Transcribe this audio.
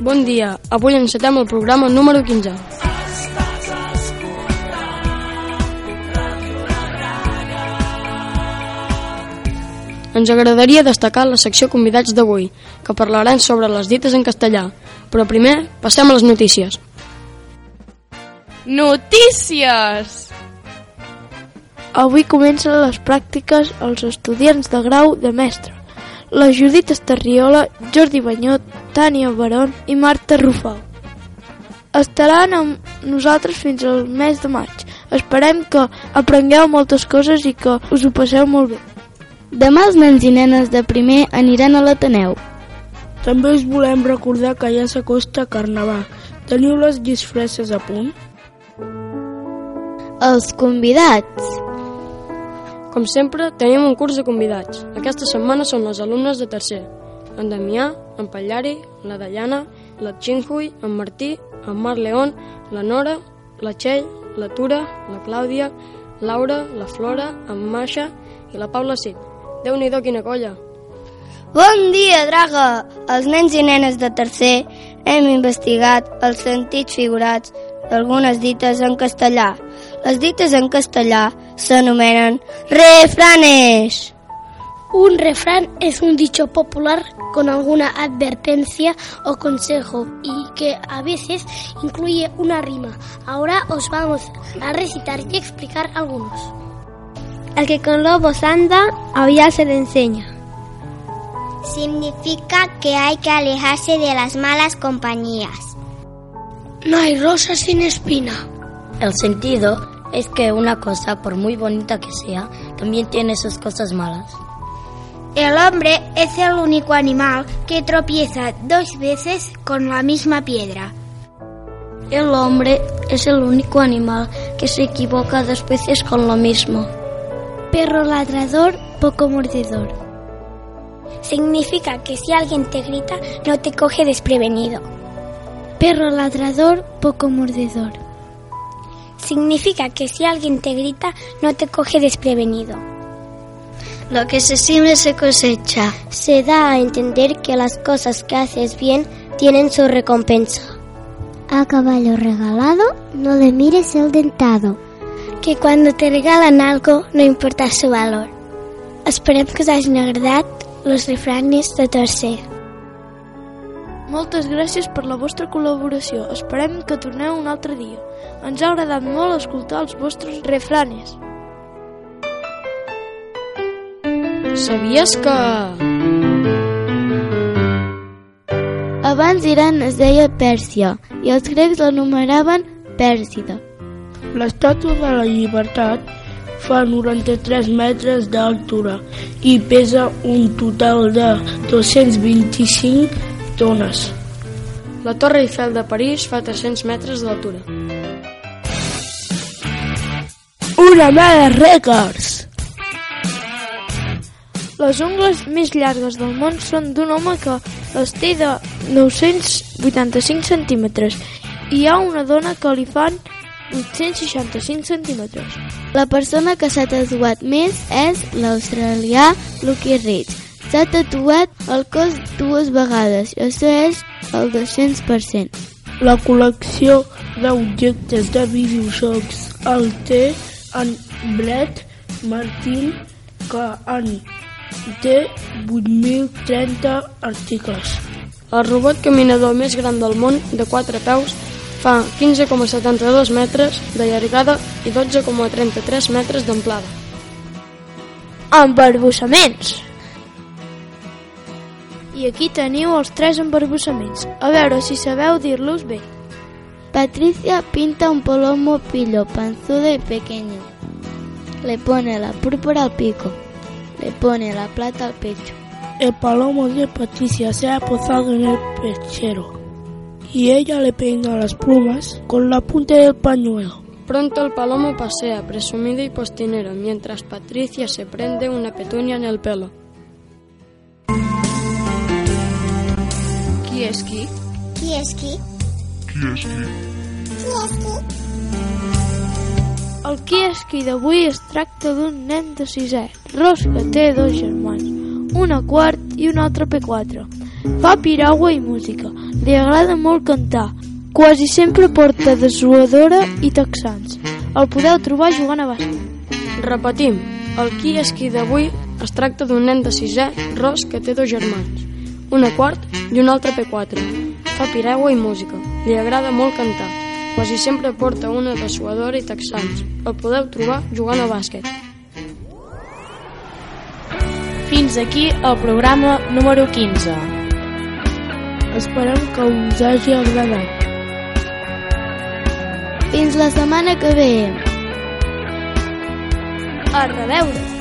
Bon dia, avui encetem el programa número 15. Ens agradaria destacar la secció convidats d'avui, que parlaran sobre les dites en castellà, però primer passem a les notícies. Notícies! Avui comencen les pràctiques als estudiants de grau de mestre. La Judit Estarriola, Jordi Banyot, Tània Barón i Marta Rufau. Estaran amb nosaltres fins al mes de maig. Esperem que aprengueu moltes coses i que us ho passeu molt bé. Demà els nens i nenes de primer aniran a l'Ateneu. També us volem recordar que ja s'acosta Carnaval. Teniu les disfresses a punt? Els convidats. Com sempre, tenim un curs de convidats. Aquesta setmana són les alumnes de tercer. En Damià, en Pallari, la Dayana, la Xinhui, en Martí, en Mar León, la Nora, la Txell, la Tura, la Clàudia, Laura, la Flora, en Masha i la Paula Cid. Déu-n'hi-do quina colla! Bon dia, draga! Els nens i nenes de tercer hem investigat els sentits figurats d'algunes dites en castellà. Les dites en castellà s'anomenen refranes. Un refrán es un dicho popular con alguna advertencia o consejo y que a veces incluye una rima. Ahora os vamos a recitar y explicar algunos. El que con lobos anda, aullar se le enseña. Significa que hay que alejarse de las malas compañías. No hay rosa sin espina. El sentido es que una cosa, por muy bonita que sea, también tiene sus cosas malas. El hombre es el único animal que tropieza dos veces con la misma piedra. El hombre es el único animal que se equivoca dos veces con lo mismo. Perro ladrador, poco mordedor. Significa que si alguien te grita, no te coge desprevenido. Perro ladrador, poco mordedor. Significa que si alguien te grita, no te coge desprevenido. Lo que se siembra se cosecha. Se da a entender que las cosas que haces bien tienen su recompensa. A caballo regalado, no le mires el dentado. Que cuando te regalan algo, no importa su valor. Esperem que us hagin agradat los refranes de tercer. Moltes gràcies per la vostra col·laboració. Esperem que torneu un altre dia. Ens ha agradat molt escoltar els vostres refranes. Sabies que... Abans Iran es deia Pèrsia i els grecs l'anomenaven Pèrsida. L'estàtua de la llibertat fa 93 metres d'altura i pesa un total de 225 tones. La Torre Eiffel de París fa 300 metres d'altura. Una mà de rècords! Les ungles més llargues del món són d'un home que les té de 985 centímetres i hi ha una dona que li fan 865 centímetres. La persona que s'ha tatuat més és l'australià Lucky Rich. S'ha tatuat el cos dues vegades, això és el 200%. La col·lecció d'objectes de videojocs el té en Brett Martin, que en té 8.030 articles. El robot caminador més gran del món, de 4 peus, fa 15,72 metres de llargada i 12,33 metres d'amplada. Embarbussaments! I aquí teniu els tres embarbussaments. A veure si sabeu dir-los bé. Patricia pinta un polomo pillo, panzudo y pequeño. Le pone la púrpura al pico. Le pone la plata al pecho. El palomo de Patricia se ha posado en el pechero y ella le peina las plumas con la punta del pañuelo. Pronto el palomo pasea, presumido y postinero, mientras Patricia se prende una petunia en el pelo. Qui és qui? Qui és qui? Qui és qui? Qui és qui? El qui és qui d'avui es tracta d'un nen de sisè, Ros, que té dos germans, un a quart i un altre P4. Fa piragua i música, li agrada molt cantar, quasi sempre porta dessuadora i texans. El podeu trobar jugant a bàsquet. Repetim, el qui és qui d'avui es tracta d'un nen de sisè, Ros, que té dos germans, un a quart i un altre P4. Fa piragua i música, li agrada molt cantar, quasi sempre porta una dessuadora i texans. El podeu trobar jugant a bàsquet. Fins aquí el programa número 15. Esperem que us hagi agradat. Fins la setmana que ve. A reveure!